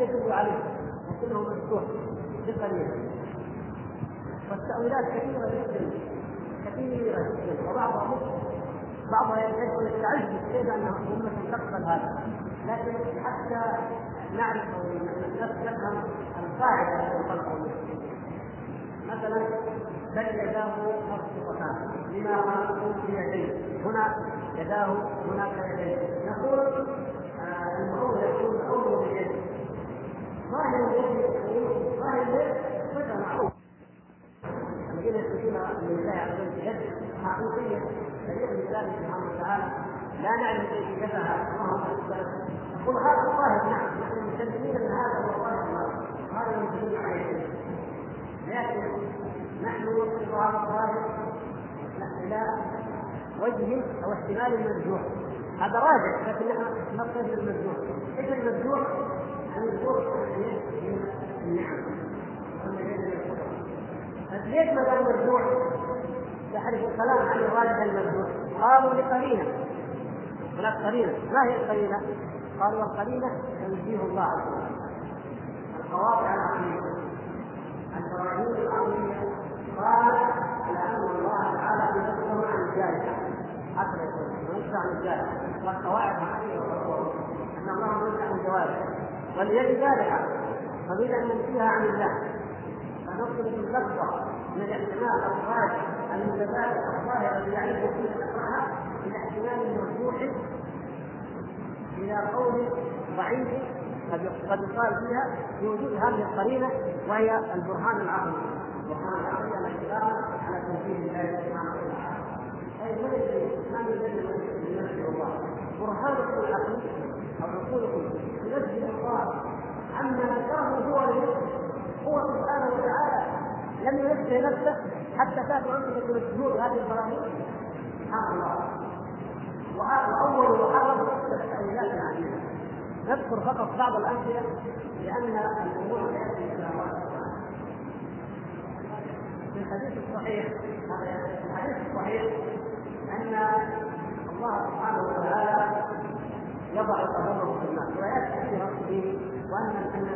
يدل عليه لكنه مفتوح. بقليل. والتأويلات كثيرة جدا. كثيرة جدا. وبعضها بعضها يدعو يستعد كيف أن امه تقبل هذا. لكن حتى نعرف أو نفهم القاعدة التي خلقه مثلا بل يداه مبسوطتان لما في يديه هنا يداه هناك يديه. نقول آه، المعول يكون أول اليد ظاهر ظاهر صفة معروفة. الذين يثبتون لله عز وجل حقيقيه دليل من ذلك سبحانه وتعالى لا نعلم كيفيتها نقول هذا الظاهر نعم. نحن مسلمين ان هذا هو الظاهر هذا المسلمين عليه لكن نحن نوصل هذا الظاهر إلى وجه أو احتمال المرجوح. هذا راجع لكن نحن نقصد المرجوح. إيش المرجوح؟ ليش ما قال مرجوح؟ يحرف الكلام عن الراجح المرجوح قالوا لقرينة. هناك قرينة. ما هي القرينة؟ قالوا القرينة تنزيه الله عز وجل. القواطع العقليه البراهين العقليه قال على ان الله تعالى ينزه عن الجارحه حتى يقول عن الجارحه والقواعد العقليه أن الله ينزه عن الجوارح واليد فبدا ان ننفيها عن الله. فنطلب اللفظه من الاحتمال الراجح المتبادل الظاهر الذي يعرفه فيه الاقراء إلى احتمال مرجوح إلى قول ضعيف قد قد يقال فيها بوجود هذه القرينة وهي البرهان العقلي البرهان العقلي الاحتمال على تنفيذ الله سبحانه وتعالى. أي من الذي ينزل الله. برهانكم العقلي أو عقولكم ينزل الله عما ذكره هو هو سبحانه وتعالى لم ينزه نفسه حتى تاتوا أنتم تنزهون هذه البراهين. سبحان الله. واول التاويلات العديده نذكر فقط بعض الامثله لأن الأمور تاتي إلى في الحديث الصحيح في الحديث الصحيح أن الله سبحانه وتعالى يضع قدمه في الماء كثيره فيه وأن أن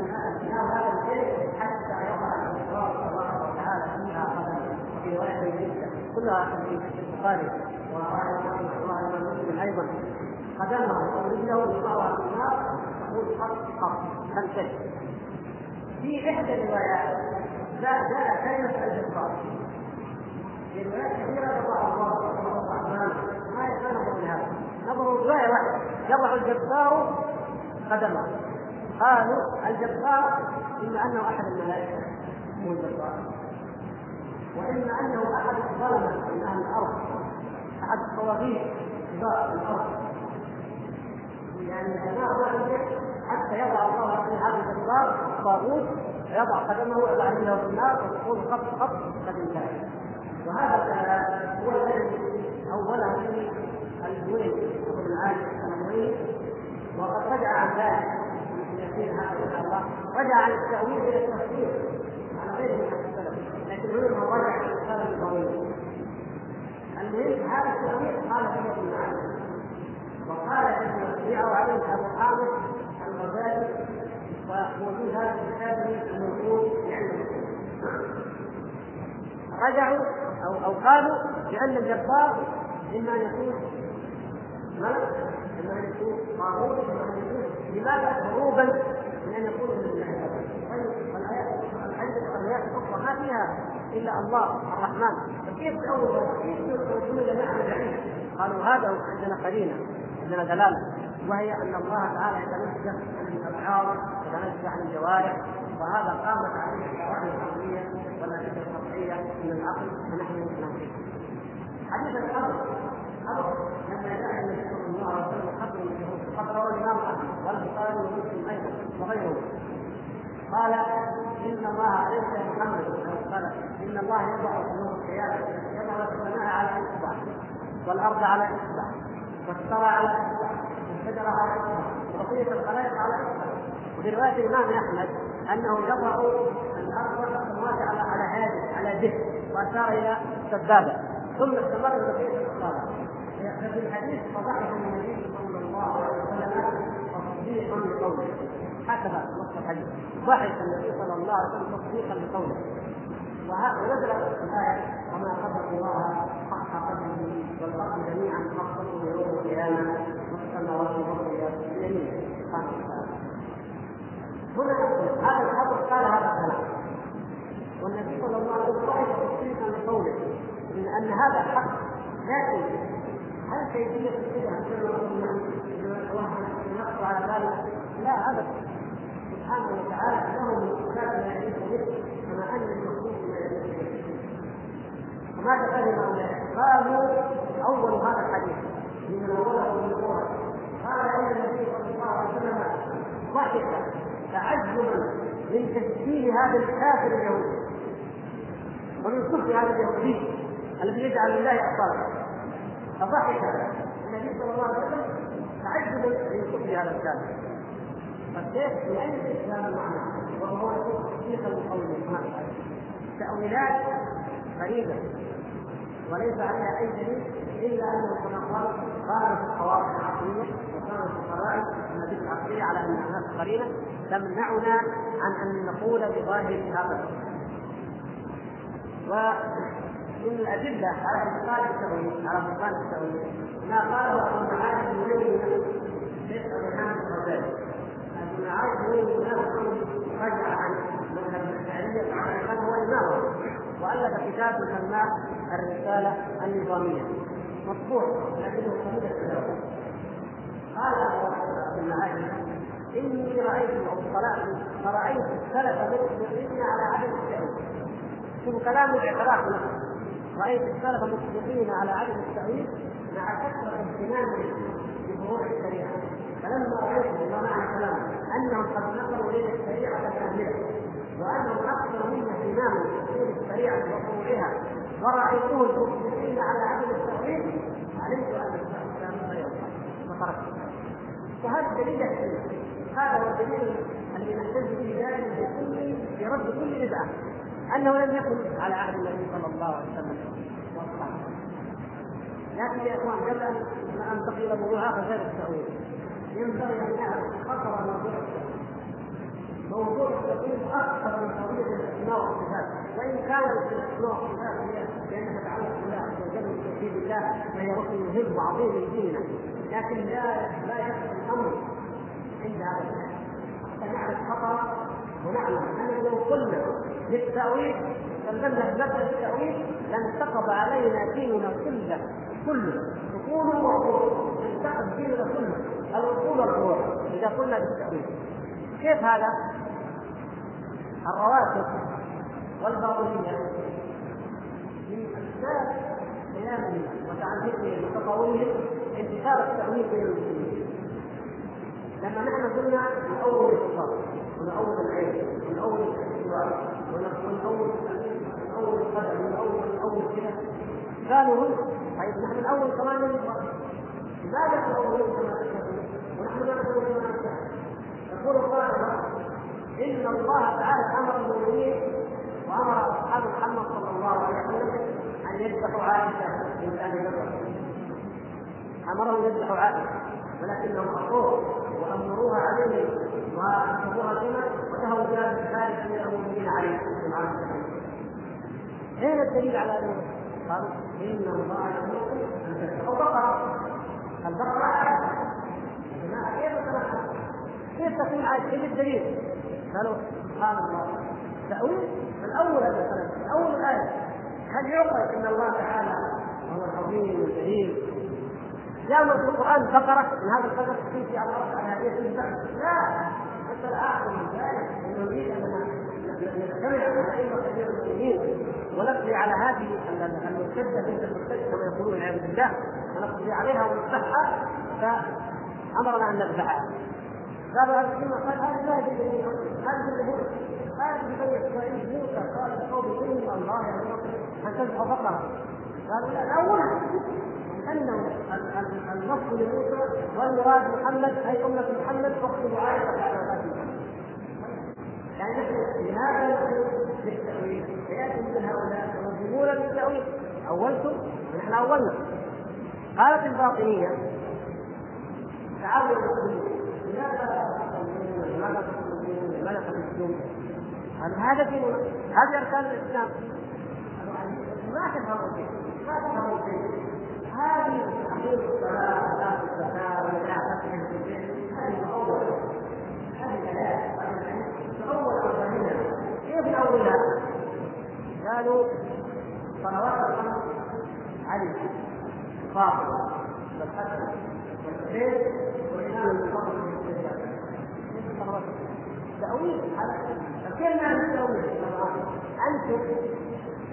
النار هذا الشيء حتى يضع الاسرار تبارك وتعالى فيها قدمه وفي رواية جدا كلها في البخاري ورواه مسلم أيضا. قدمه ورجله يضعها في النار تقول خط خط خمسه في إحدى الروايات جاء جاء كلمه الجبار في روايات كثيره يضع الله الرحمن ما يتنظر بهذا نظر روايه واحدة الجبار قدمه. قالوا الجبار اما أنه أحد الملائكة. هو الجبار واما أنه أحد الظلمة من أهل الأرض. أحد الطواغيت كبار الأرض. يعني هذا حتى يضع الله في هذا الجبار طاغوت يضع قدمه ويضع في النار ويقول خط خط قد انتهى وهذا هو الذي أوله في الزويل ابن الزويل وقد رجع عن ذلك. رجع عن التأويل إلى التفسير. على غير من السلف لكن هنا رجع عن السلف الطويل المهم هذا التأويل قال فيه ابن العالم وقال ابن ربيعه عليه أبو حامد الغزالي وموجود هذا في كتابه الموجود عند رجعوا أو أو قالوا بان الجبار إما أن يكون ملك اما ان يكون لماذا هروبا من ان يكون من الله الايات الاخرى ما فيها الا الله الرحمن فكيف تأول كيف تقول لنا عن بعيد قالوا هذا عندنا قرينه عندنا دلاله وهي ان الله تعالى يتنزه عن الافعال يتنزه عن الجوارح وهذا قامت عليه الشرائع العقليه والنتيجه الشرعيه من العقل فنحن ننفذ حديث قبر لما جاء النبي صلى الله عليه وسلم قبر رواه الامام احمد والبخاري ومسلم أيضا وغيره قال إن الله ليس محمد قال إن الله يضع يوم القيامه يضع السماء على إصبع والأرض على إصبع والثرى على إصبع والشجرة على إصبع وبقية الخلائق على إصبع. وفي رواية الإمام أحمد أنه يضع الأرض والسماوات على على هذه على جهة وأشار إلى السبابه ثم استمر بقية الصلاه ففي الحديث فضحك النبي صلى الله عليه وسلم تصديقا لقوله. هكذا نص الحديث. ضحك النبي صلى الله عليه وسلم تصديقا لقوله. ونزلت الآية وما قدر الله حق قدره والأرض جميعا قبضته يوم القيامة. والسماوات سبحانه وتعالى هنا هذا الحبر قال هذا الكلام. والنبي صلى الله عليه وسلم تصديقا لقوله. أن هذا حق. لكن هل كيفية البدعة نقص على ذلك؟ لا أبدا سبحانه وتعالى له من صفات لا يليق به كما أن المخلوق لا يليق به وماذا فهم هؤلاء؟ قالوا أول هذا الحديث من من القرآن قال أن النبي صلى الله عليه وسلم ضحك تعجبا من تشبيه هذا الكافر اليهودي ومن صدق هذا اليهودي الذي يجعل لله أبطالا فضحك النبي صلى الله عليه وسلم تعجبا من كفر هذا الكافر فكيف لأن الإسلام معناه وهو تصديقا لقوله سبحانه تأويلات غريبة. وليس عليها أي دليل إلا أنه كما قال قال في القواعد العقلية وكان في القواعد النبي العقلية على أن هناك قرينة تمنعنا عن أن نقول بظاهر هذا ومن الأدلة على بطلان التأويل على بطلان التأويل ما قاله أبو معاذ يمين شيخ أبو حامد الغزالي أبو معاذ بن يمين رجع عن مذهب الأشعرية كان هو إمامه وألف كتاب يسمى الرسالة النظامية. مطبوع لكنه قليل التداول قال ابن معاذ رأيت أو طلعت فرأيت السلف مطلقين على عدم التأويل شوف كلام الاعتراف نفسه رأيت السلف مطلقين على عدم التأويل مع كثرة اهتمامهم بفروع الشريعة. فلما رأيت ما معنى كلامه أنهم قد نقلوا إلينا الشريعة كاملة وأنهم أكثر منا اهتماما بتفسير الشريعة وفروعها ورأيتهم مطلقين على عدم التأويل علمت أن الإسلام لا ينفع فتركت وهذا يحتمل هذا هو الدليل الذي نحتج به دائما في كل في رد كل بدعة. أنه لم يكن على عهد النبي صلى الله عليه وسلم. والصحابه لكن يا إخوان قبل أن انتقل إلى موضوع اخر غير التأويل. ينبغي أن نعرف خطر موضوع التأويل. موضوع التأويل أكثر من قضية الاسماء والصفات وإن كانت الاسماء والصفات لأنها تتعلق بالله عز وجل وتوحيد الله فهي ركن مهم وعظيم من ديننا. لكن لا لا يخفى الأمر عند هذا الحد حتى نعرف خطر ونعلم انه لو قلنا بالتأويل سلمنا بمبدأ التأويل لانتقض علينا ديننا كله كله. اصوله وفروعه انتقض ديننا كله. الاصول والفروع إذا قلنا بالتأويل. كيف هذا؟ الرواتب والباطنية. من أسباب قيامهم وتعذيبهم وتطاولهم انتشار التأويل بين المسلمين. لما نحن قلنا من أول الكفار الاستواء من أول القدر من أول كذا قالوا هم طيب نحن أول كمان لماذا تقولون كما تشهدون ونحن لا نقول كما يقول القائل إن الله تعالى أمر المؤمنين وأمر أصحاب محمد صلى الله عليه وسلم أن يذبحوا عائشة من آل أمرهم يذبحوا عائشة ولكنهم أخوه وأمروها عليه وأخذوها كما وتهوا بها ذلك من المؤمنين عليه أين الدليل على ذلك؟ قالوا إن الله يأمركم أن تذبحوا بقرة البقرة كيف تتنحى؟ كيف تكون عائشة؟ إيش الدليل؟ قالوا سبحان الله تأويل من أول مثلا من أول الآية هل يعقل أن الله تعالى هو العظيم الجليل جاء في القرآن بقرة من هذا القدر تمشي على هذه البقرة لا نريد المسلمين ونقضي على هذه المرتدة بنت المرتدة كما يقولون بالله. ونقضي عليها ونذبحها فأمرنا أن نذبحها. قالوا هذا الكلمة قال هذه لا يجوز هذه الجمهور موسى قال لقوم الله أن تذبحوا بقرة قالوا لا الأول أنه النص لموسى والمراد محمد أي أمة محمد اخت محمد يعني لهذا نحن بالتاويل فياتي مثل هؤلاء ينظمون بالتاويل أولتم؟ ونحن أولنا. قالت الباطنية تعالوا هذا في هذه اركان الاسلام ما تفهموا شيء ما تفهموا شيء هذه تحقيق الصلاه ولا الزكاه ولا فتح هذه اول هذه الايات اول اركانها كيف اولها؟ قالوا صلوات الخمس علي فاطمة والحسن والحسين وإمام الفضل تأويل كيف معنى التأويل؟ أنتم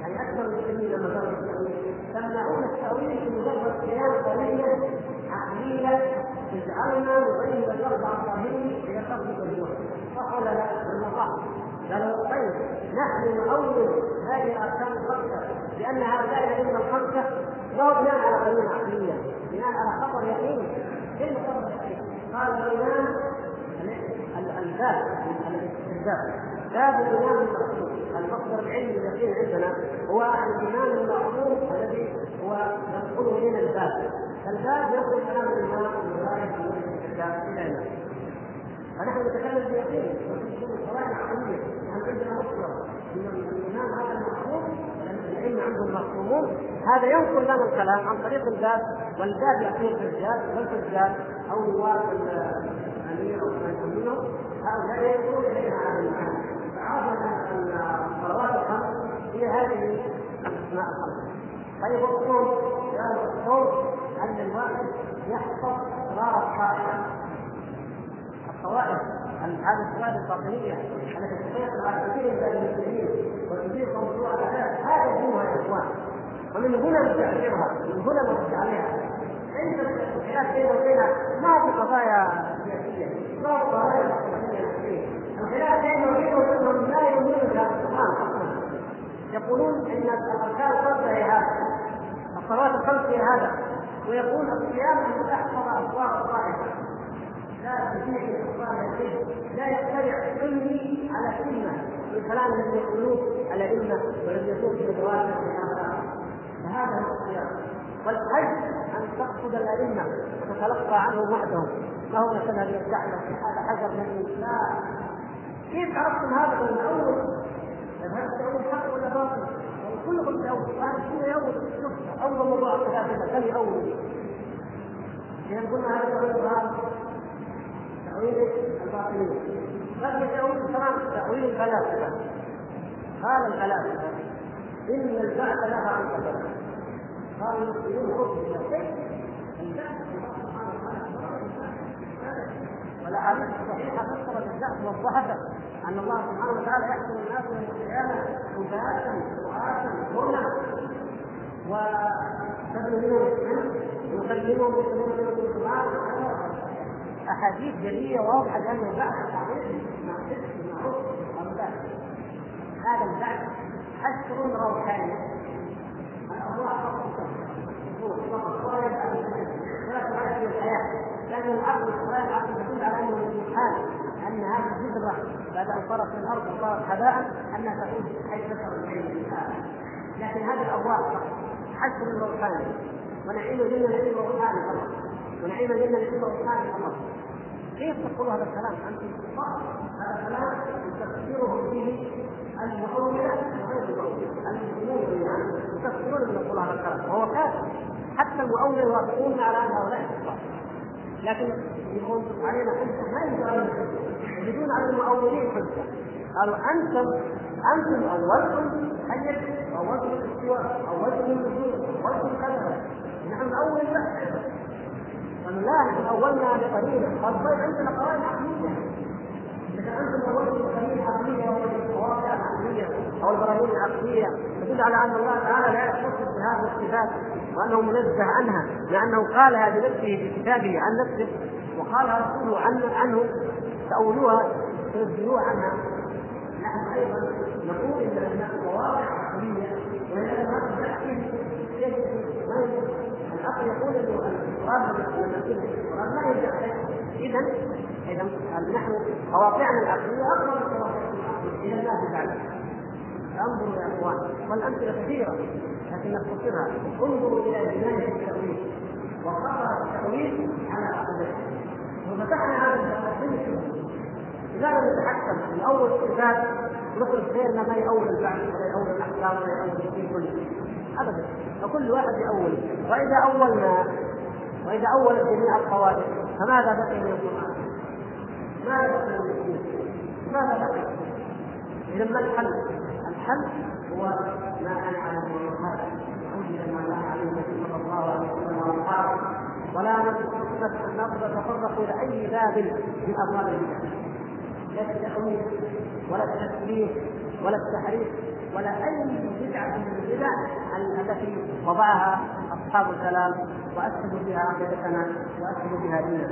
يعني أكثر المسلمين لما قالوا التأويل تمنعون التأويل بمجرد قيام قضية عقلية تجعلنا نبين الفرد عن ظاهره إلى فرض الجمهور صح ولا لا؟ صح قالوا طيب. نحن نؤول هذه الأركان الخمسة لأن هؤلاء الائمه الخمسة لا بناء على قانون عقلية بناء على خطر يقين. كيف خطر يقين؟ قال الإمام الباب الاستهزاء باب الإمام المقصود. المصدر العلمي اليقين عندنا هو الإمام المأمور الذي هو يدخل الينا الباب. فالباب يقول كلام الإمام إلى فنحن نتكلم بيقين قواعد عقلية. نحن عندنا مصدر. من الامام هذا المحفوظ العلم عندهم مفهومون هذا ينقل لنا الكلام عن طريق الباب والباب يعطيه الحجاج والحجاج أو نواب أو من منهم هؤلاء ينقلون إلينا هذا المعنى. فعرفنا أن الصلوات الخمس هي هذه الأسماء الخمس طيب الصوم قالوا الصوم أن الواحد يحفظ قرار الصائم الطوائف هذه الطوائف الباطنيه التي تسيطر على كثير من المسلمين وتزيد موضوع العذاب هذا دينها يا إخوان. ومن هنا نستعمرها من هنا نرد عليها ليس الخلاف بيننا وبينها ما في قضايا سياسية ما في قضايا الخلاف بيننا وبينهم لا يؤمنون بهذا القرآن يقولون إن الأركان الخمسه هي هذا الصلوات الخمس هي هذا. ويقول الصيام أن تحفظ اصوات الطائفه لا تستطيع الاخبار لا يطلع علمي على كلمه من كلام الذي يقولوه الائمه ولم يكون في الدراسه فهذا هو الصيام والحج أن تقصد الأئمة وتتلقى عنهم وحدهم ما هو مثلا الكعبه هذا حجر من لا كيف عرفتم هذا من اول هل تقول حق ولا باطل؟ كلكم تأول وهذا الشيء يأول شوف أول مرة ثلاثة كم يأول إذا قلنا هذا تأويل الباطنية بل تأويل كمان تأويل الفلاسفة قال الفلاسفة إن البعث لها عن قدر قالوا المسلمون خذوا والاحاديث الصحيحه فسرت البعث وضحت ان الله سبحانه وتعالى يحكم الناس يوم القيامه هداة دعاة هنا وتبني منهم يكلمهم منهم سبحانه أحاديث جلية واضحة لأنه البعث هذا البعث حشر روحاني لأن العقل الصغير العقل تدل على انه الانسان ان هذه الجذره بعد أن صارت في الأرض وصارت هباء أنها تعود حيث تشعر لكن هذه الأرواح حشر روحاني ونعيم جنه نعيم روحاني فقط ونعيم الجنة نعيم روحاني فقط كيف تقول هذا الكلام؟ أنتم كفار هذا الكلام تفسيره فيه المؤولة وغير المؤولة. جميعا يفسرون من يقول هذا الكلام. وهو كافر. حتى المؤولة يوافقون على أن هؤلاء كفار لكن يكون علينا حجة ما يجوز علينا يجدون على المؤولين حجة. قالوا أنتم أنتم اولتم حجة اولتم الاستواء اولتم النزول اولتم كذا. نحن اول لا لا؟ نحن أولنا بقليل قال طيب عندنا قواعد عقليه إذا أنتم اولتم بقليل عقليه أو القواعد العقليه أو البراهين العقليه تدل على أن الله تعالى لا يختص بهذه الصفات وأنه منزه عنها لأنه قالها بنفسه في كتابه عن نفسه وقالها رسوله عن عنه تأولوها تنزلوها عنها. نحن أيضا نقول إن هناك مواضع عقليه وهي ما كيف العقل يقول اذا اذا نحن قواطعنا العقليه اقرب إلى الله تعالى انظروا يا اخوان والامثله كثيره لكن نختصرها انظروا إلى جنايه التاويل وخطر التاويل على عقيدته فتحنا هذا لماذا نتحكم في اول كتاب نخرج غيرنا ما يأول البعض ولا يأول الاحكام ولا يأول الدين كله ابدا فكل واحد يأول واذا اولنا وإذا اول جميع القواعد فماذا بقي من القرآن؟ ماذا بقي من؟ ماذا بقي؟ إذا ما الحل؟ الحل هو ما أنا عليه هذا أنزل ما كان عليه صلى الله عليه وسلم واصحابه ولا نتطرق إلى أي باب من البدع لا التأويل ولا التسليم ولا التحريف ولا أي بدعة من البدع التي وضعها أصحاب الكلام وأسلموا بها عقيدتنا وأسلموا بها ديننا.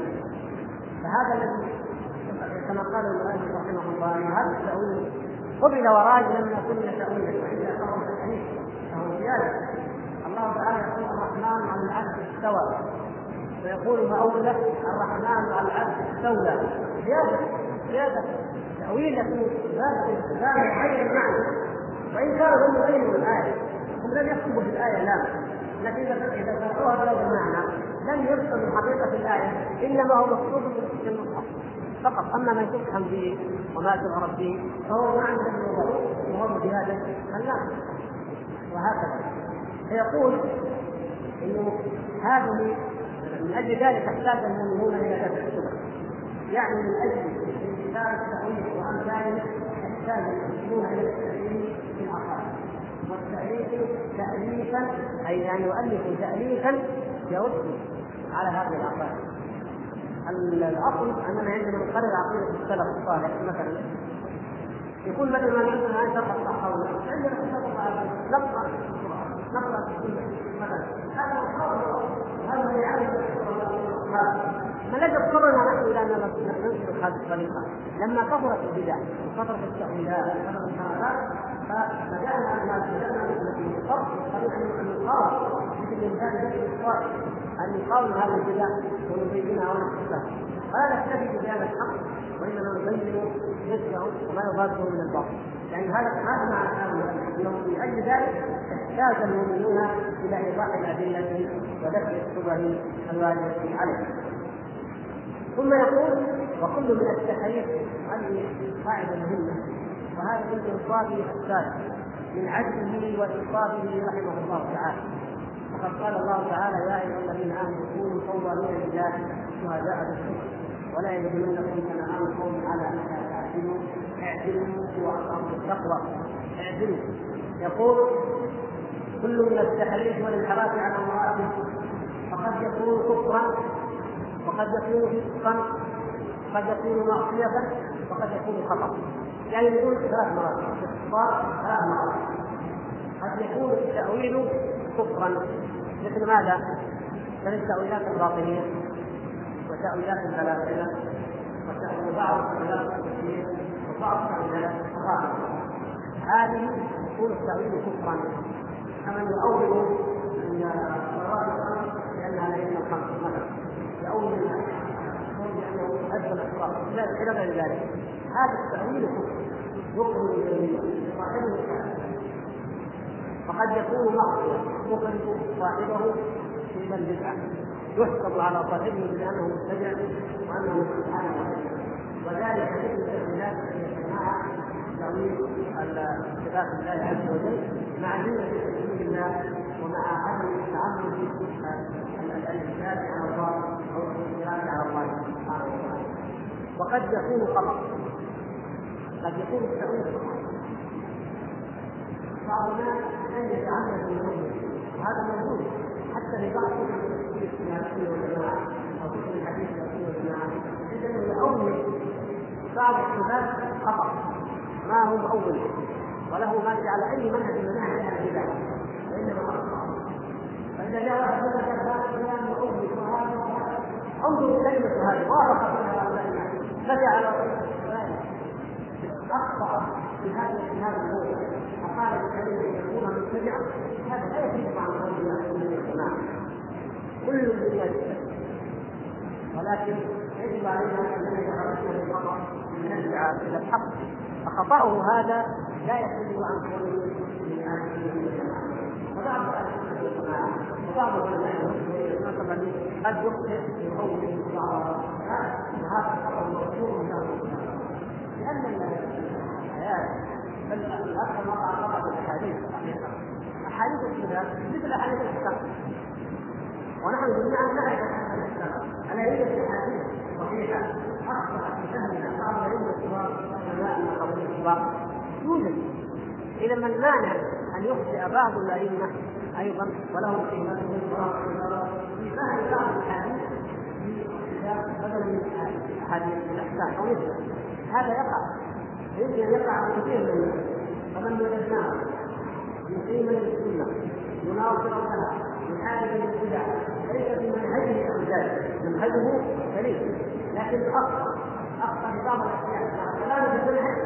فهذا الذي كما قال المؤلف رحمه الله أن هذا التأويل قبل وراج لم يكن تأويلا وإلا فهو تحريف فهو زيادة. الله تعالى يقول الرحمن على العرش استوى. ويقول مؤولة الرحمن على العرش استولى. زيادة. زيادة. تأويل لكن لا لا يغير المعنى. وإن كانوا هم يغيروا الآية هم لم يكتبوا في الآية لا. لكن إذا شرحوها بهذا المعنى لم يفهم من حقيقة الآية إنما هو مقصود في المصحف فقط. أما من تفهم به وما تعرف به فهو معنى الذي وهو بهذا الناس. وهكذا. فيقول إنه هذه من أجل ذلك احتاج المؤمنون إلى دفع الشبه يعني من أجل انتشار التأويل وأمثاله يحتاج المسلمون في العقائد والتأليف تأليفا أي أن يؤلف تأليفا يرد على هذه العقائد الأصل أننا عندما نقرر عقيدة السلف الصالح مثلا يقول بدل ما نقول ما شرح الصحابه عندنا نقرأ في السنة مثلا. هذا هذا يعرف فلقد اضطرنا نحن إلى ان ننشر هذه الطريقة. لما كثرت البدع وكثرت التأويلات وكثرت الحركات فبدانا بدانا في الفرق ان نقاوم مثل انسان ذكر ان نقاوم هذه البدع ونبينها ونحفظها فلا نكتفي بهذا الحق وانما نبين مثله وما يضاده من الباطل يعني هذا هذا معنى انه من أجل ذلك احتاج المؤمنون إلى ايضاح الادله ودفع الشبه الوارده عليه ثم يقول وكل من التحريف هذه قاعدة مهمة. وهذا من انصافه الثالث من عدله وإنصافه رحمه الله تعالى. وقد قال الله تعالى يا أيها الذين آمنوا كونوا قوامين لله شهداء بالقسط ولا يجرمنكم شنآن قوم على أن تعدلوا اعدلوا اقرب التقوى اعدلوا. يقول كل من التحريف والانحراف عن امراته فقد يكون كفرا وقد يكون فسقا قد يكون معصية وقد يكون خطأ. يعني يقول ثلاث مرات الاختصار ثلاث مرات. قد يكون التأويل كفرا؟ مثل ماذا؟ مثل التأويلات الباطنية وتأويلات الفلاسفة وبعض تأويلات التفسير وبعض تأويلات الصحابة هذه يكون التأويل كفرا. كمن يؤول أن الصلوات الخمس لأنها ليس الخمس مثلا. يؤول بانه ادى الاحرار إلى غير ذلك. هذا التأويل كفر من الجميع. صاحبه وقد يكون معصيه يخرج صاحبه في البدعه يحسب على صاحبه بأنه مبتدع وأنه سبحانه وتعالى. وذلك مثل التأويلات التي يسمعها تأويل صفات الله عز وجل مع جملة تكليف الله ومع عدم التعبد الانتهاك على الله أو الانتهاك على الله سبحانه وتعالى. وقد يكون خطا قد يكون التأويل بعض الناس لم يتعمد بالنظر وهذا موجود حتى في بعض كتب التفسير في السنة والجماعه أو كتب الحديث في السنة والجماعه عندما يؤول بعض الصفات خطأ. ما هو مؤول وله ما على أي منهج من منهج أهل البدع وإنما اخطا فإذا جاء واحد يقول لك هذا مؤول وهذا انظر الكلمة هذه. وافق فيها هؤلاء بدا على أخطأ في هذا في هذا الموضوع فقال الكلمة يكون مبتدعا هذا لا يفيد عن قول الجماعة كل بالله ولكن يجب علينا أن نتحرك بالخطا من نرجع إلى الحق. فخطأه هذا لا يخرج عن أهل الجماعه وبعض والجماعه وبعض العلماء المسلمين قد يخطئ في قوله بعض وهذا خطا مشهور لأن الحياة بل الاكثر ما تعرض بالاحاديث احاديث الكتاب مثل احاديث الكتاب ونحن جميعا نعرف الا هي الاحاديث الصحيحه اخطات في فهمنا بعض العلم الكبار من قبل الكبار يوجد اذا من مانع ان يخطئ بعض الائمه أيضا ولهم قيمتهم في فهم بعض الاحاديث بدل من احاديث الاحسان أو مثله هذا يقع. يمكن أن يقع كثير من الناس. فمن وجدناه مقيما للسنه مناصرا لها محاربا للبدع ليس في منهجه أو ذلك منهجه سليم لكن اخطا اخطا بعض مع كلامه في المنهج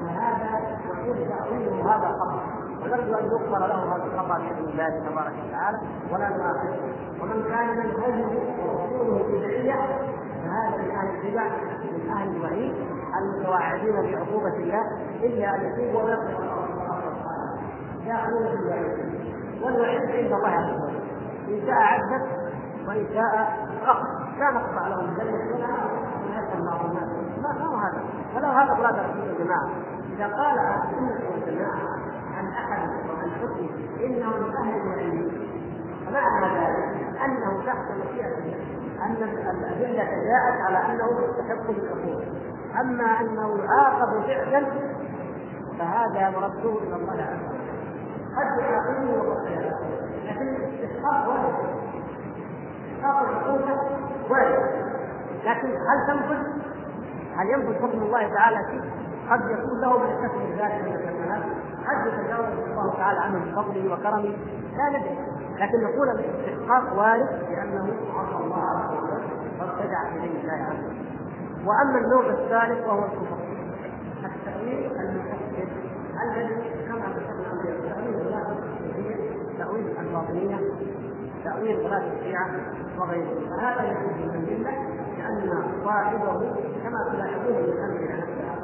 فهذا نقول تاويله هذا خطا ونرجو أن يغفر له هذا الخطا باذن الله تبارك وتعالى. ولا نؤاخذه. ومن كان منهجه ورسوله بدعية فهذا من أهل البدع من أهل الوعيد. المتوعدين بعقوبه الله الا ان يتوبوا ويقبلوا ياخذون في الوعيد والوعيد عند الله عز وجل ان شاء عذب وان شاء اخذ لا نقطع لهم الجنه ولا بعض الناس ما هو هذا ولو هذا مراد رسول الجماعه اذا قال أهل السنة والجماعه عن احد وعن حكم انه من أهل العلم فمعنى ذلك انه تحت مشيئه الله ان الادله جاءت على انه يستحق بالعقوبه أما أنه يعاقب فعلا فهذا مرده إلى الله عز وجل. قد يعاقبه لكن استحقاق وارد لكن هل تنفذ؟ هل ينفذ حكم الله تعالى فيه؟ قد يكون له من يستثمر ذلك من الحسنات قد يتجاوز الله تعالى عنه بفضله وكرمه. لا ندري. لكن نقول الاستحقاق وارد لأنه عصى الله عز وجل وابتدع دين الله عز وجل. وأما النوع الثالث وهو الكفر. التأويل المفسر الذي كما ذكرنا تاويل الله تأويل الباطنية تأويل غلاة الشيعة وغيره فهذا يكون من المله لأن صاحبه كما تلاحظون من امرنا نفسها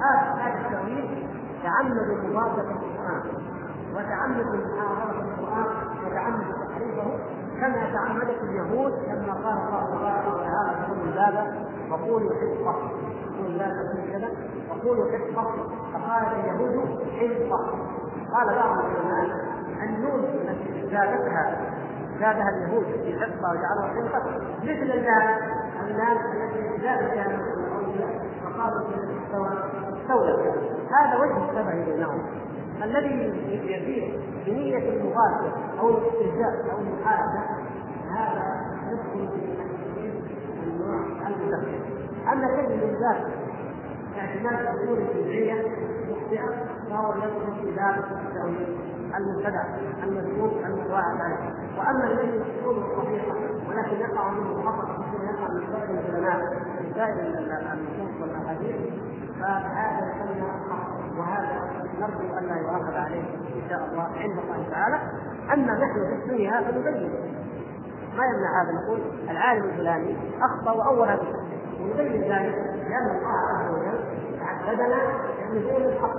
هذا التأويل تعمد مضادة القرآن وتعمد محاربة القرآن وتعمد تحريفه كما تعمدت اليهود لما قال الله تبارك وتعالى في الباب وقولوا حفظة قولوا لا تقولوا كذا وقولوا حفظة فقالت اليهود حفظة قال بعض العلماء النون التي زادتها زادها اليهود في حفظة وجعلها حفظة مثل اللام اللام التي زادت بها فقالوا استوى استولت هذا وجه الشبه بينهم الذي يزيد بنية المغادرة أو الاستهزاء أو المحاربة هذا يدخل في النوع المدخل أما الذي من ذات اعتماد الأصول الجزئية مخطئة فهو يدخل في باب التأويل المبتدع المذموم المتوعد عليه واما الذي اصوله صحيحه ولكن يقع منه خطا يقع من بعض العلماء في سائر النصوص والاحاديث فهذا يسمى وهذا نرجو أن لا يؤاخذ عليه ان شاء الله عند الله تعالى اما نحن في الدنيا فنبين ما يمنع هذا. نقول العالم الفلاني أخطأ وأول هذا ونبين ذلك لأن الله عز وجل تعبدنا بنزول الحق.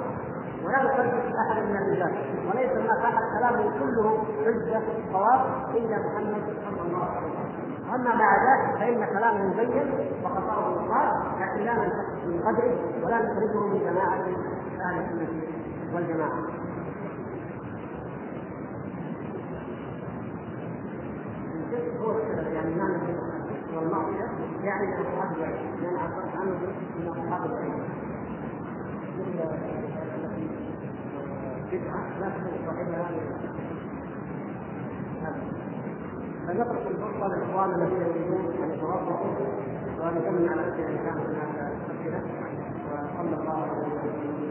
ولا نصدق أحد من الرجال. وليس هناك أحد. كلامه كله حجه صواب إلا محمد صلى الله عليه وسلم. أما مع ذلك فإن كلامه مبين وخطأه مقال لكن لا ننتقص من قدره ولا نخرجه من جماعة أهل السنة والجماعة. هو يعني معنى والمعصيه يعني اصحاب العلم لأن عبرت عنه من اصحاب العلم بدعه لا تكون صاحبها فنترك الفرصه لاخواننا الذين يريدون ان يتوظفوا وأن يكمل على الاسئله ان كانت هناك اسئله وصلى الله على وسلم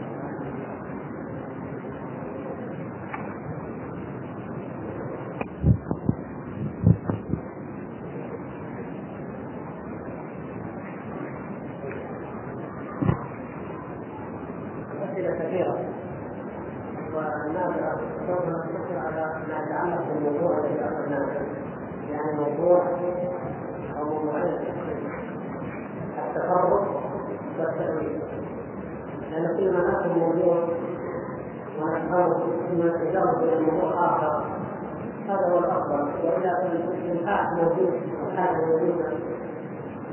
أسئلة كثيرة والناس سوف نقتصر على ما يتعلق بالموضوع الذي أخذناه يعني موضوع أو موضوعين التفرق والتأويل لأن كل ما نأخذ موضوع ونحفظه ثم إلى موضوع اخر هذا هو الافضل والا فالانفاق موجود والحاجة موجوده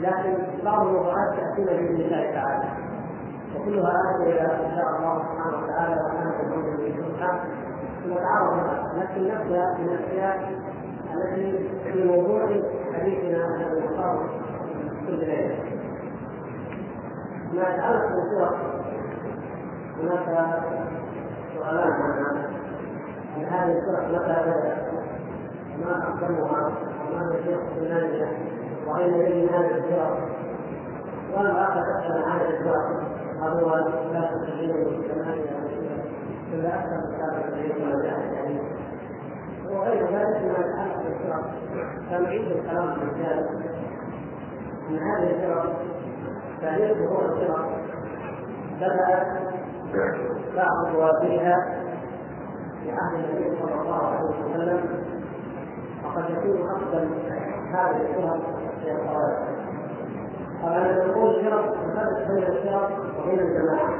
لكن بعض الموضوعات تاتينا باذن الله تعالى وكلها آتي ان شاء الله. سبحانه وتعالى وكان الامر بالحق نتعرض لها لكن نبدا من الاشياء التي في موضوع حديثنا الذي نختاره كل ليله ما يتعلق بالصور هناك سؤالان. عن هذه الفرق بدات ما أقدمها؟ وما هي شيخ الثمانيه وأين يجري هذه الفرق والاخر تسال عن هذه الفرق هل هو لا تسجيل الثمانيه إلا أكثر من التاريخ ولا جاء وغير ذلك ما يتعلق بالفرق فنعيد الكلام في الرجال من هذه الفرق تاريخ ظهور الفرق بدات بعض رواتبها في عهد النبي صلى الله عليه وسلم وقد يكون اقدم هذه الفرق في الخوارج طبعا نقول فرق نفرق بين الفرق وبين الجماعة.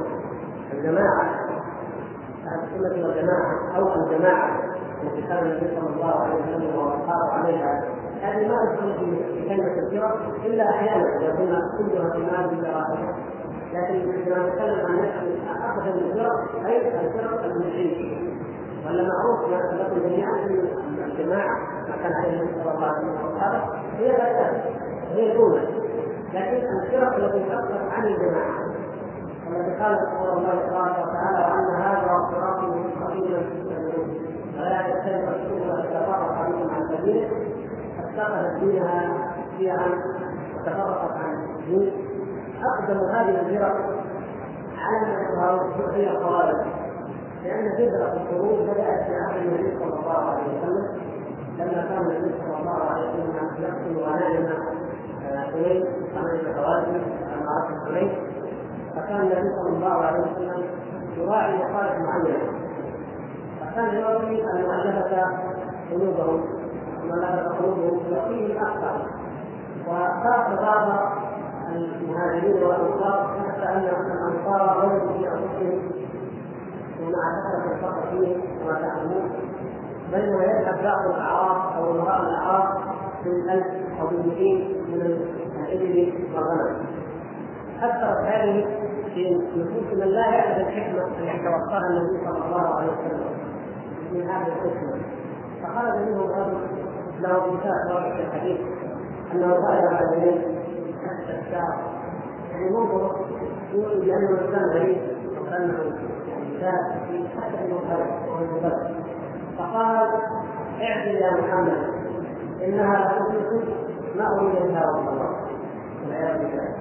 الجماعة أهل السنة والجماعة أو الجماعة التي كان النبي صلى الله عليه وسلم وأصحابه عليها. هذه ما تدخل في كلمة الفرق إلا أحيانا يكون كلها في مال بالدراسه لكن عندما نتكلم عن اقدم الفرق أي الفرق المشركه ولا معروف لكم جميعا ان الجماعة ما كان عليه النبي صلى الله عليه وسلم واصحابه هي لا هي الأولى. لكن الفرق التي تخرج عن الجماعة التي قال رسول الله تبارك وتعالى وان هذا صراطي مستقيما ولا تتبع السبل وتتفرق بكم عن سبيله اتخذت دينها شيعا وتفرقت عن الدين. أقدم هذه الفرق على ما يظهر هي الخوارج لأن فكره الخروج بدأت في عهد النبي صلى الله عليه وسلم. لما كان النبي صلى الله عليه وسلم يقتل غنائم حنين غنائم خوارج معركه حنين فكان النبي صلى الله عليه وسلم يراعي مصالح معينه فكان يروي المؤلفه قلوبهم مؤلفه قلوبهم يعطيهم أكثر وخاف بعض المهاجرين والأنصار حتى أن الأنصار وجدوا في انفسهم ومع كثره الفقر فيهم وما تعلمون بينما يذهب بعض الاعراض أو امراء الاعراض بالالف أو بالمئين من الإبل والغنم. اثرت هذه في نفوس من لا يعرف الحكمة التي توقاها النبي صلى الله عليه وسلم. من هذه الحكمة. فخرج منهم رجل له مثال واضح الحديث انه غير على اليمين الشعر. يعني منظر يقول بانه انسان غريب وكأنه انسان حتى انه غريب فقال اعدل يا محمد انها لتدرك ما اريد منها رسول الله والعياذ بالله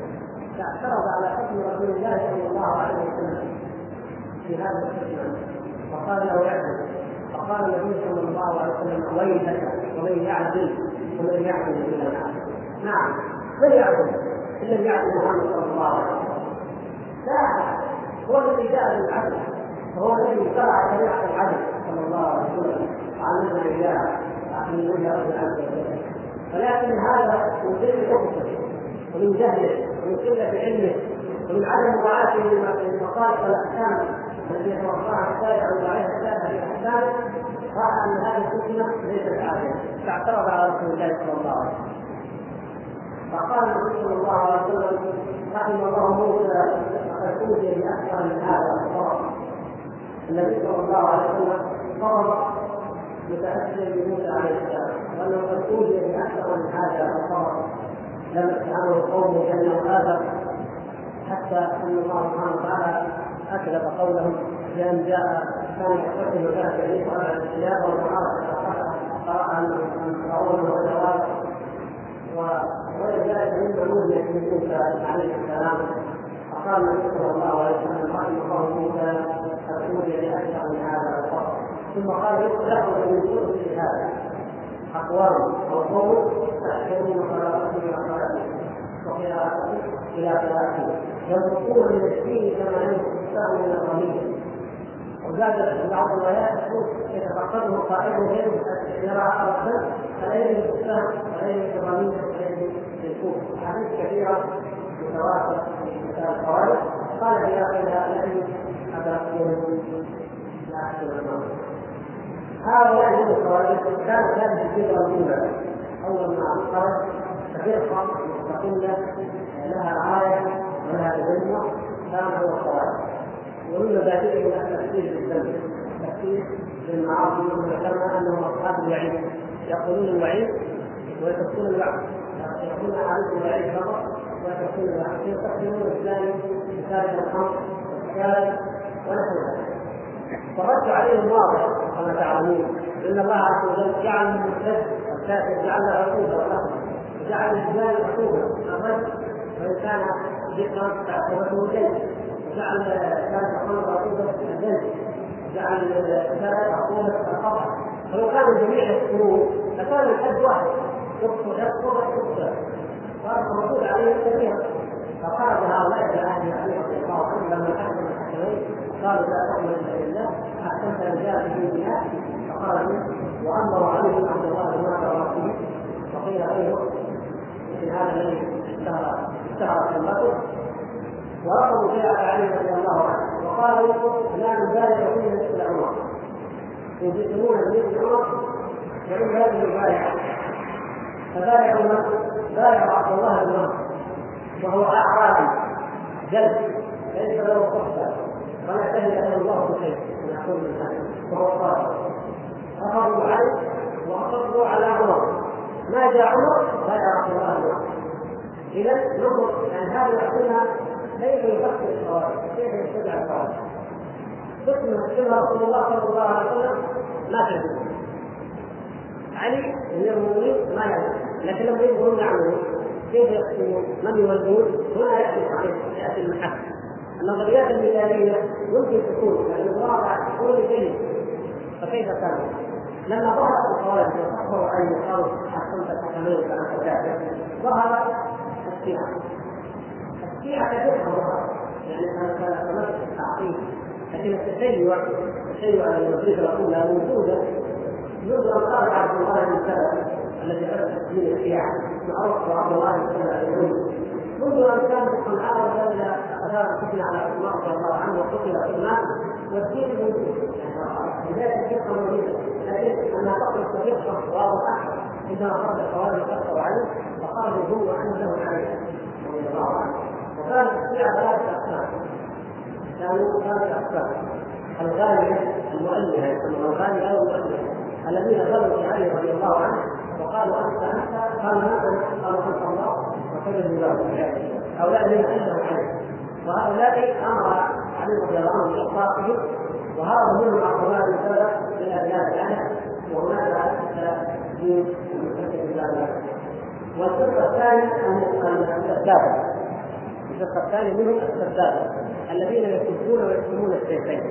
فاعترض على حكم رسول الله صلى الله عليه وسلم في هذا الحكم فقال له اعدل فقال النبي صلى الله عليه وسلم ويلك ومن يعدل ومن يعدل إلى نعم من يعدل ان لم يعدل محمد صلى الله عليه وسلم لا هو الذي جاء بالعدل وهو الذي شرع شريعة العدل صلى الله عليه وسلم. وعلمنا اياه من وجه رب عز وجل ولكن هذا من قله حكمه ومن جهله ومن قلة علمه ومن عدم مراعاته لمصالح والاحكام التي يتوقعها الشارع ويراعيها الشارع في احكامه راى أن هذه الحكمه ليست عادله فاعترض على رسول الله صلى الله عليه وسلم. فقال النبي صلى الله عليه وسلم رحم الله موسى فقد اوتي بأكثر من هذا. النبي صلى الله عليه وسلم فرض متاثرا بموسى عليه السلام. وأنه قد اوتي باكثر من هذا الصواب لم يفعله قومه كانه اخر حتى أن الله سبحانه وتعالى أكذب قوله بأن جاء كان يحتفل وكان يليق على الاشياء والمعارضه قرأ ان فرعون والجواب. وغير ذلك مما نودي من موسى عليه السلام فقال النبي صلى الله عليه وسلم رحم الله موسى اوتي باكثر من هذا الفضل ثم قال يخرج من سوء هذا. اقوام أو قوم تحكمون صلاتهم إلى صلاتهم وقراءتهم إلى قراءتهم ينطقون من الدين كما ينطق من الرميه وزاد بعض الروايات تقول يتفقده الرسول فلا يجد السهم ولا يجد الرميه ولا يجد الكوف احاديث كثيره متواتره في كتاب الخوارج قال في اخرها الذي ادركتم لا هؤلاء هم الخوارج كانوا ثابت الفكرة الاولى اول ما خرج كفرقه مستقله لها رايه ولها تجمع كان هو الخوارج ومن مبادئهم التفكير بالذنب التفكير بالمعاصي وذكرنا انهم اصحاب الوعيد يقولون الوعيد ويتركون الوعد يقولون عليكم الوعيد فقط ويتركون الوعد يستخدمون الثاني مثال الخمر والثالث ونحو ذلك فالرد عليهم واضح كما تعلمون إن الله عز وجل جعل من الكافر جعل عقوبه والاخر وجعل الجبال عقوبه الرد وإن كان ذكرا فعقوبته جلد وجعل كانت الخمر عقوبه الجلد جعل الثلاث عقوبه القطع فلو كانوا الجميع يذكرون لكان الحد واحد. يقتل يقتل صار المردود عليهم كثيرا فخرج هؤلاء إلى أهل علي رضي الله عنه لما حكم الحكمين قالوا لا تؤمن إلا أحسنت في دينها فخرجوا وامروا عليهم عبد الله بن ورثه وقيل غيره مثل هذا الذي اشتهر اشتهر كلمته ورفضوا بيعة علي رضي الله عنه. وقالوا لا نبالغ فيه مثل عمر. يجسمون مثل عمر ومن هذه البايعة فبايعوا من؟ بايعوا عبد الله بن عمر. وهو أعرابي جلد ليس له صحبة. ولا شهد له الله بشيء من يقول الانسان وهو صادق اخذوا عليه واصروا على عمر. ما جاء عمر؟ بايع عبد الله إذا نظر يعني هذا يعطينا كيف يفكر الخوارج كيف يتبع الخوارج قسم كما رسول الله صلى الله عليه وسلم ما كذب علي امير المؤمنين ما يعلم. لكن لما يظهرون يعلمون كيف يقسمون من يولون هنا يأتي يأتي المحك النظريات المثاليه يمكن تكون يعني الواقع تكون جيد فكيف كان؟ لما ظهرت الخوارج وصفوا ان يقالوا احسنت الحكمين كما كذلك ظهر الشيعه الشيعه كثيرا ظهر يعني كانت تمثل التعقيد. لكن التشيع التشيع النظريه الاولى موجوده منذ ان قال عبد الله بن سبأ الذي حدث تسميه الشيعه معروف عبد الله بن اليهودي منذ أن كان وكان إلى اثار الفتنه على عثمان رضي الله عنه وقتل عثمان والدين موجود لذلك الفرقه موجوده لكن انها تخلق فرقه واضحه عندما خرج الخوارج كفروا عليه فخرجوا هم وانه له عليه رضي الله عنه وكانت الشيعه ثلاثة اقسام كانوا ثلاثة اقسام الغاليه المؤلهه يسمونها أو المؤلهه الذين غلوا في علي رضي الله عنه وقالوا أنت أنت قالوا انت قالوا انت الله وكذبوا له هؤلاء الذين أنزلوا عليه. وهؤلاء أمر علي رضي الله عنه بإطلاقهم وهذا منهم أقوال سبب من ابناء الاهل وهناك دين والفرقة الثانية السبابة. الفرقة الثانية منهم السبابة الذين يسبون ويكتمون السيفين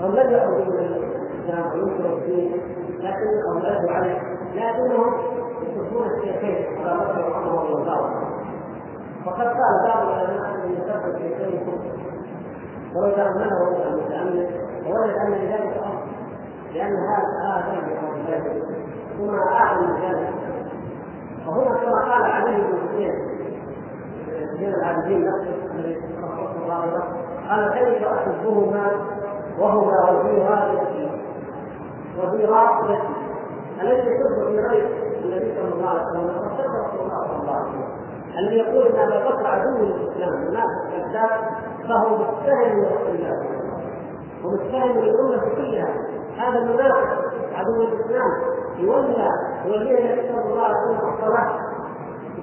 هم لم يخرجوا من الاسلام وينكروا الدين لكن اولادوا عليه لكنهم يسبون الشيخين على وعمر رضي الله وقد قال بعض العلماء أن يسب الشيخين كفر. ولو تامله المتامل ووجد أن لذلك اصل لأن هذا هذا ثم اعلم من ذلك. وهنا كما قال عليه بن حسين زين العابدين نفسه الذي الله. قال كيف أحبهما وهما وفي غايته وفي غايته الذي يحب في غير النبي صلى الله عليه وسلم وصدق رسول الله صلى الله عليه. وسلم الذي يقول ان أبا بكر عدو للاسلام منافق كذاب فهو متهم الله. ومتهم للامه كلها. هذا المنافق عدو الإسلام. يولى ولي النبي صلى الله عليه وسلم الصلاة.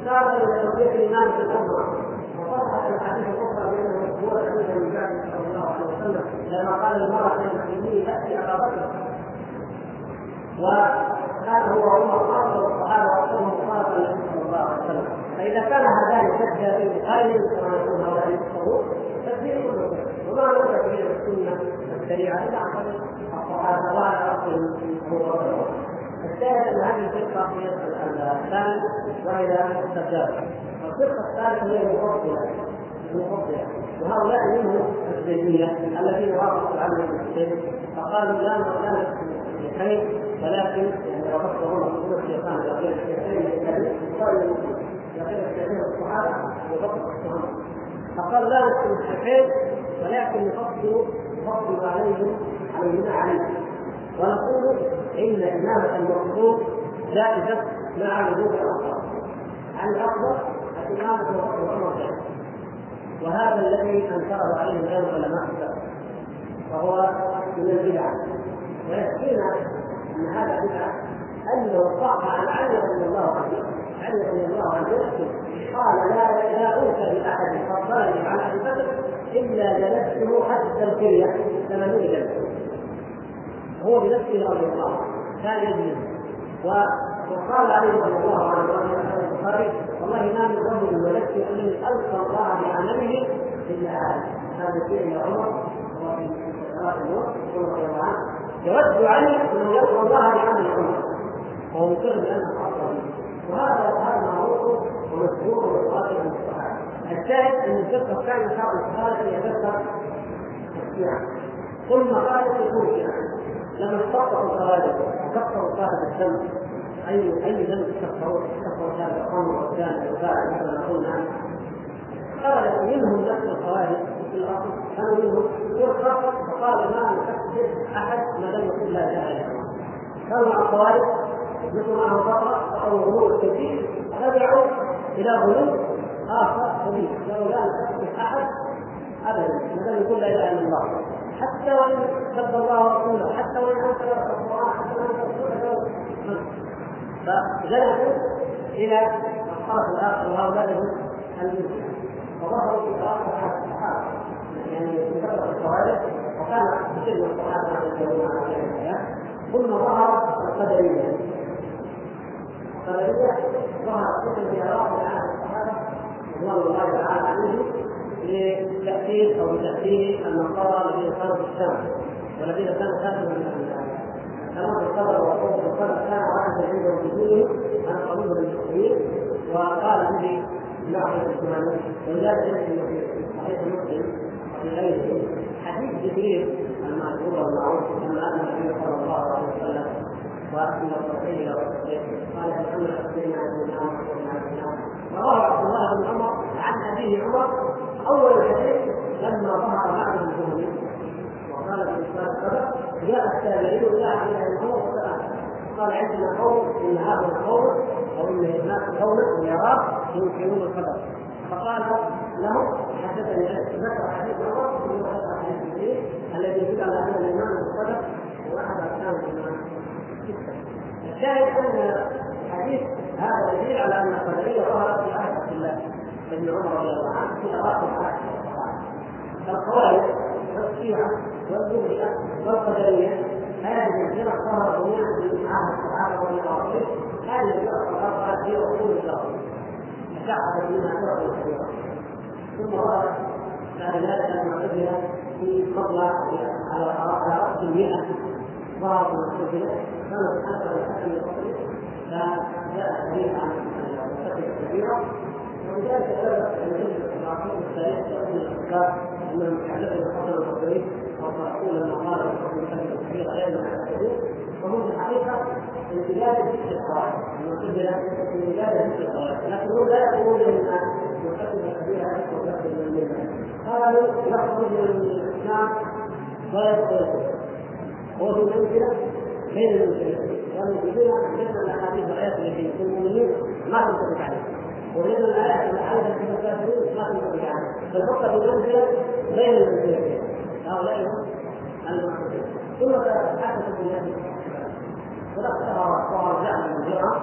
إشارة إلى توفيق الإيمان في الأمة. وصرحت الحديث الأخرى بأنه هو حديث النبي صلى الله عليه وسلم لما قال المرأة المسلمين تأتي أبا بكر. وكان هو عمر أفضل الصحابة وأفضلهم صحابة النبي صلى الله عليه وسلم فإذا كان هذان كذابين خير كما يقول هؤلاء يكفرون تكفير وما نرجع إلى السنة الشريعة؟ إلا عن طريق الصحابة وعلى أصل أبو بكر الثالث أن هذه الفرقة هي الثاني وهي السجاده والفرقه الثالثة هي المفضلة. المفضلة. وهؤلاء منهم الزيديه الذين وافقوا العمل بالشيخ فقالوا لا نحكم الشيخين ولكن يعني وفقوا هم الشيطان يقول الشيخين قالوا الصحابه فقالوا لا نحكم الشيخين ولكن نفضل نفضل عليهم عليهما عليه ونقول إن إمامة المقصود جائزه مع وجود الأفضل. عن الأفضل الإمامة وقت عمر وهذا الذي أنكره عليه غير علماء السلف وهو من البدع. ويكفينا أن هذا بدعه انه صح عن علي رضي الله عنه علي رضي الله عنه يحكي قال لا لا اوتى بأحد فضلني على أبي بكر إلا جلسته حتى الكليه ثمانين. جلسه هو بنفسه رضي الله عنه. كان يجلس وقال عليه رضي الله عنه البخاري والله ما من رجل ولدت انني ألقى الله بعمله إلا هذا. هذا فيه عمر الله عنه يود علي أن يلقى الله بعمل عمر. وهو مقر بانه افضل وهذا هذا معروف ومشهور وواقع عن الصحابه الشاهد ان الفقه الثاني شرع الصحابه يتذكر الشيعة. ثم قال يكون شيعه لما استقطعوا الخوارج وكفروا صاحب الذنب اي أي ذنب كفروا كفروا صاحب الخمر والزاني والفاعل مثل ما قلنا. خرج منهم نفس الخوارج في الأصل. كانوا منهم فرقه فقال ما نكفر أحد ما لم يقل لا اله الا الله كانوا مع الخوارج مثل معهم فتره أو غلو كثير رجعوا إلى غلو آخر كبير قالوا لا نكفر أبدا. ما يقل لا إله إلا الله. حتى وإن سب الله ورسوله حتى وإن انكر القرآن حتى وإن انكر فجلسوا إلى الطرف الآخر وهؤلاء هم المسلمين وظهروا في قراءه الصحابه يعني فتره الخوارج وكان كثير من الصحابه يتكلمون عن الايات ثم ظهر القدرية. القدرية ظهرت مثل في عراق عن الصحابه رضوان الله تعالى عليهم لتأثير أو لتأثير النصارى الذين كانوا في الشام والذين كانوا خارجا من كما في الصدر وقوة الصدر كان واحدا عند وجودهم عن قبول المسلمين وقال به نحو الإسلام ولذلك يمكن في صحيح مسلم وفي غيره. حديث جبريل المعروف المعروف لما أن النبي صلى الله عليه وسلم التوحيد إلى قال محمد أخبرنا عن الإسلام رواه عبد الله بن عمر عن أبيه عمر أول الحديث لما ظهر بعد الجهل وقال في الاسلام السبب جاء التابعين إلى عبد الله قال عندنا قوم إن هذا القوم أو إن هناك قوما ويراه ينكرون القدر. فقال له حدثني ذكر حديث عمر ثم ذكر حديث جبريل الذي يدل على أن الإيمان بالقدر هو احد أركان الإيمان. الشاهد أن حديث هذا دليل على أن القدرية ظهرت في عهد الله. ابن عمر رضي الله عنه في اواخر العهد الخوارج والشيعه والمرجئه والقدريه هذه الفرق ظهرت جميعا في عهد الصحابه عنهم هذه الفرق الاربعه في اصول الفرق تشعبت منها فرق كثيره ثم ظهرت بعد ذلك المعتزله في فضل على راس المئه ظهرت المعتزله كانت أكثر الحكم الفضل فجاء حديث عن الكبيره ولذلك سبب ان العقيده التاريخ تؤمن الافكار انهم يحدثوا الحسن البصري وصرحوا لما قال الحكم الكبير الكبير ما وهم في الحقيقة امتداد ذكر القواعد المعتزله امتداد ذكر القواعد لكنهم لا يقولون ان الحكم الكبير هذا يخرج من المله قالوا يخرج من الاسلام ولا يدخل هو في المنزله بين المسلمين والمسلمين حدثنا الاحاديث والايات التي في المؤمنين ما تنطبق عليهم وجدنا الايات الحادثه في الكافرين ما تنطبق عليهم فالفرقه في المنزله بين المسلمين هؤلاء هم المعتزله ثم حدثت الناس فذكر ورجع من الجرأة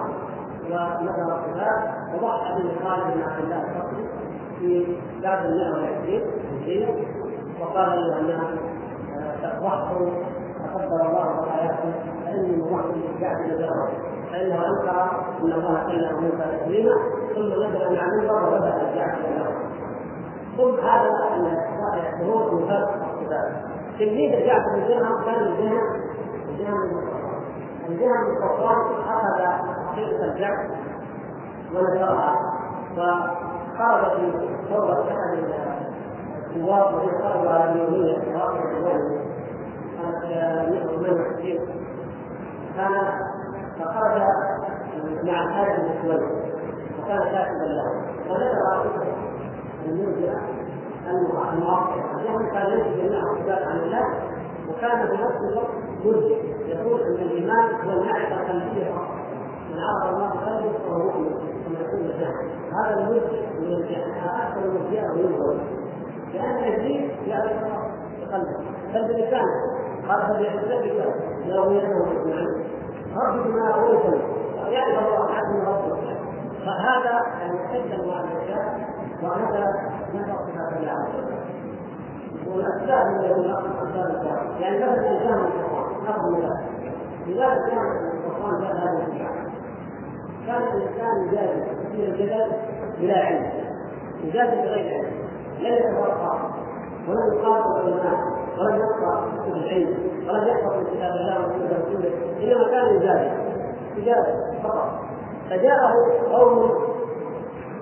وذكر الصفات وضحى به خالد بن عبد الله الفقري في بعد المئة والعشرين هجرية وقال له انها ضحوا تقدر الله بحياته فاني مضحي بعد الجرأة فانه انكر ان الله كلم موسى تكليما ثم نزل على المنبر وبدأ الجعد إلى ثم هذا يعتبروه من فرق الصفات تلميذ الجعد بن درهم كان من جهه من جهه من الجهه من الصفوان أخذ حقيقة الجعد ونشرها. فخرج في ثوره احد الثواب وهي ثوره اليوميه واقع اليومي كانت 168 كان فخرج مع الحارث بن سويد وكان كاتبا له وذكر المنزل الموقع لأنه كان ينسب جميع الصفات عن الله وكان في نفس الوقت مرجع يقول إن الإيمان هو المعرفة القلبية. فقط من عرف الله قلبه فهو مؤمن كما يقول هذا المرجع من الجهل أكثر المرجئه وينظر لأن ابليس يعرف بقلبه. بل بلسانه قال فليحتسبك لو يده اجمعين رب ما اويتني يعرف الله عنه ربه فهذا يعني اشد انواع الاشياء وهذا نفع صفات الله عز وجل والاسباب من يقول اسباب الكلام يعني مثلا الإنسان من القران أخذ مثال لذلك كان القرآن جاء هذا الكلام كان الإنسان يجادل في الجدل بلا علم. يجادل بغير علم. لم يتفرق ولم يقاتل العلماء. ولم يقرا كتب العلم ولم يحفظ من كتاب الله وسنه رسوله إنما كان يجادل يجادل فقط. فجاءه قوم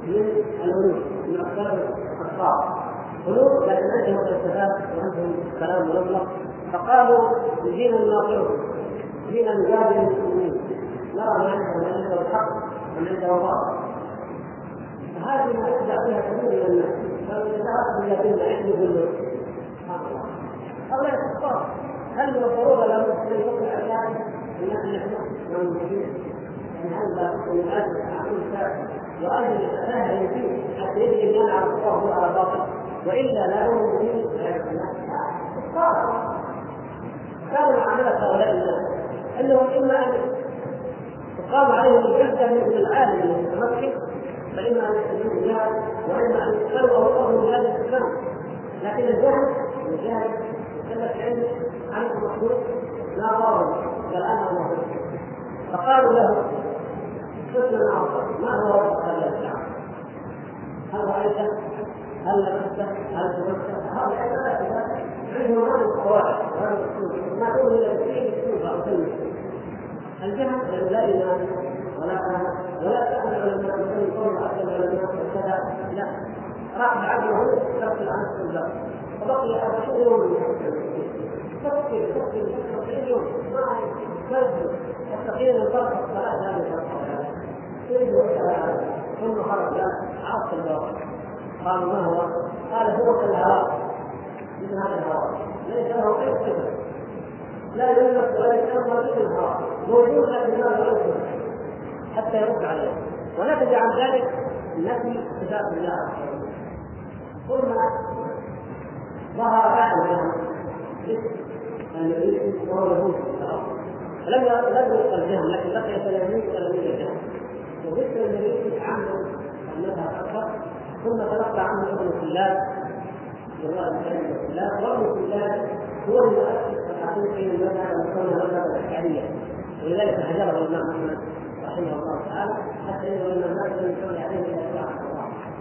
من الملوك من اقطاب الخطاب ملوك لكن عندهم فلسفات وعندهم كلام ملغلق فقالوا جينا نناظرهم جينا نجادل المسلمين. نرى ما عندهم من عنده الحق ومن عنده باطل فهذه ما يخدع فيها كثير من الناس. اذا ذهبت إلى دين العلم له هؤلاء كفار هل من الضرورة لابد أن يكون اعلان ان نحن موجودين من هذا المعاد عقول وأن يتساهل فيه حتى يدري أن على الصواب على باطل. وإلا لا يؤمن به كانوا معامله هؤلاء الناس. إنهم إما أن تقام عليهم الحجه من العالم المتمكن فاما أن يسلموا الجهل وإما أن يقبلوا اوصافهم بهذا الإسلام. لكن الجهل الجهل يكلف علم عن المخلوق لا ضرر مخلوق فقالوا له قسم اخر ما هو رب هذا؟ هل رايت؟ هل لبست؟ هل تمست؟ هؤلاء عندهم هذه القواعد وهذا الاسلوب ما تؤمن إلا بشيء اسلوب أو كلمة الجهل لا إيمان ولا فهم ولا تاخذ العلماء مثل قول بعض العلماء وكذا لا راح بعده ترك العنف والبر وبقي 40 يوم تفكر تفكر تفكر يوم ما يستطيع ان يفرق الصلاه هذه الصلاه ثم خرج عرفت الباب قالوا ما هو؟ قال هو كالهواء مثل هذا الهواء ليس له اي صفه لا يلمس ولا يتأمل مثل الهواء موجود لكن لا يلمس حتى يرد عليه ونتج عن ذلك نفي صفات الله ثم ظهر بعد الذي وهو يهود. لم لم يلقى الجهل لكن بقي تلاميذ تلاميذ الجهل. وذكر النبي عنه المذهب أكثر. ثم تلقى عنه ابن سلال جواب ابن سلال وابن سلال هو المؤسس الحقيقي للمذهب المسمى المذهب الاشعريه ولذلك هجره الإمام أحمد رحمه الله تعالى حتى إنه ان الناس لم يصلي عليه إلا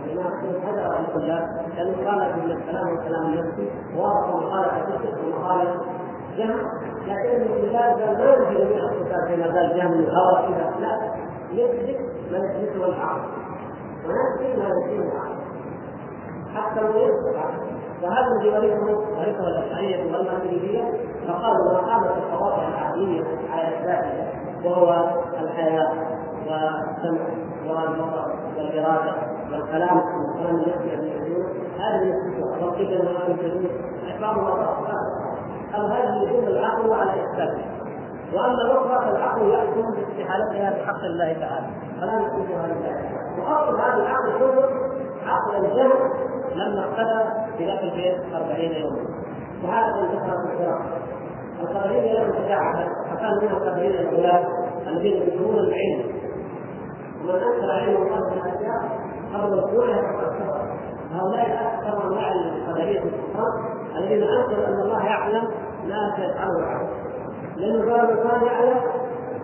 عن الطلاب لأنه قال من الكلام والكلام النفسي وافق مقاله فكر ومقاله جهل لكن قال ما يمكن جميع الصفات كما قال جهل من الهوى كذا لا يثبت ما يثبته العقل وينفي ما ينفيه العقل حتى لو يثبت وهذا الذي ورثه ورثه الاشعريه والماتريديه فقالوا ما قامت القواطع العقليه على اثباته وهو الحياة والسمع والبصر والإرادة. والكلام والكلام الذي يقول هذه يثبتها والقدر وما يثبتون بعضها أو هذه يدل العقل على إثباته وأما الاخرى فالعقل يحكم باستحالتها بحق الله تعالى. فلا نثبتها لله وأصل هذا العقل كله عقل الجهل لما في ذاك البيت 40 يوما. وهذا انتهى في الفراق القدرين لهم شجاعة فكان من القدرين الاولاد الذين يدخلون العلم. ومن انكر علم الله من الاشياء كفر هؤلاء أكثر انواع القدريه الكفار الذين أنكروا أن الله يعلم ما سيفعله العبد لأنه قال كان يعلم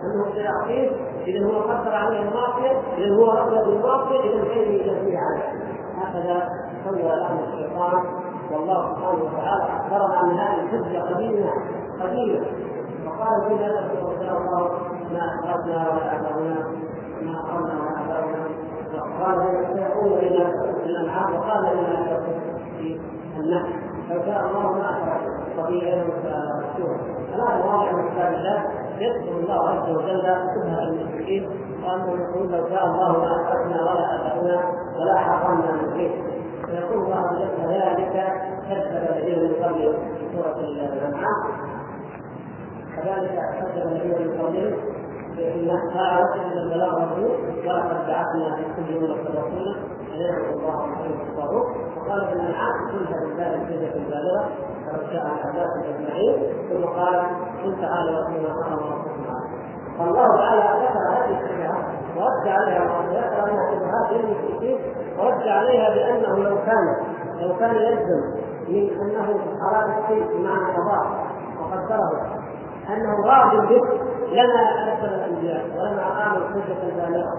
أنه سيعصيه اذا هو قدر عليه المعصيه اذا هو رغب بالمعصيه اذا كيف يجازيه عليه. هكذا سوى لهم الشيطان. والله سبحانه وتعالى أخبرنا عن هذه الحجة قديمة قديمة. وقال في ذلك وشاء الله ما اخرجنا ولا اباؤنا ما اخرجنا ولا اباؤنا وقال سيقول إلى الأنعام وقال إلى في النحل. لو شاء الله ما اخرج طبيعيا ومشهورا ثلاث مواضع من كتاب الله يذكر الله عز وجل شبهه المشركين وانهم يقولون لو شاء الله ما اشركنا ولا اباؤنا ولا حرمنا من شيء. فيقول الله جل ذلك كذب الذين من قبلهم في سورة الأنعام. كذلك كذب الذين من قبلهم بان قالوا ان البلاغ مطلوب ولقد بعثنا في كل امه رسولا ان يعبدوا الله ويحبوا الطاغوت وقال في الانعام كلها بالله الحجه البالغه ولو شاء اجمعين ثم قال قل تعالى واتلوا ما حرم ربكم فالله تعالى ذكر هذه الشبهات ورد عليها وذكر انها شبهات للمشركين ورد عليها بانه لو كان لو كان يلزم من انه اراد الشيء بمعنى قضاء وقدره أنه راض به لما ارسل الأنبياء ولما اقام الحجه البالغة.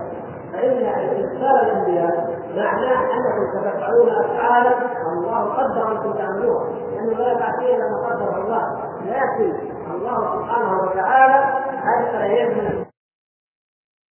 فإن ارسال الأنبياء معناه أنكم ستفعلون أفعالا الله قدر انكم تعملوها لأنه لا يفعل شيئا لما قدره الله. لكن الله سبحانه وتعالى ارسل اليهم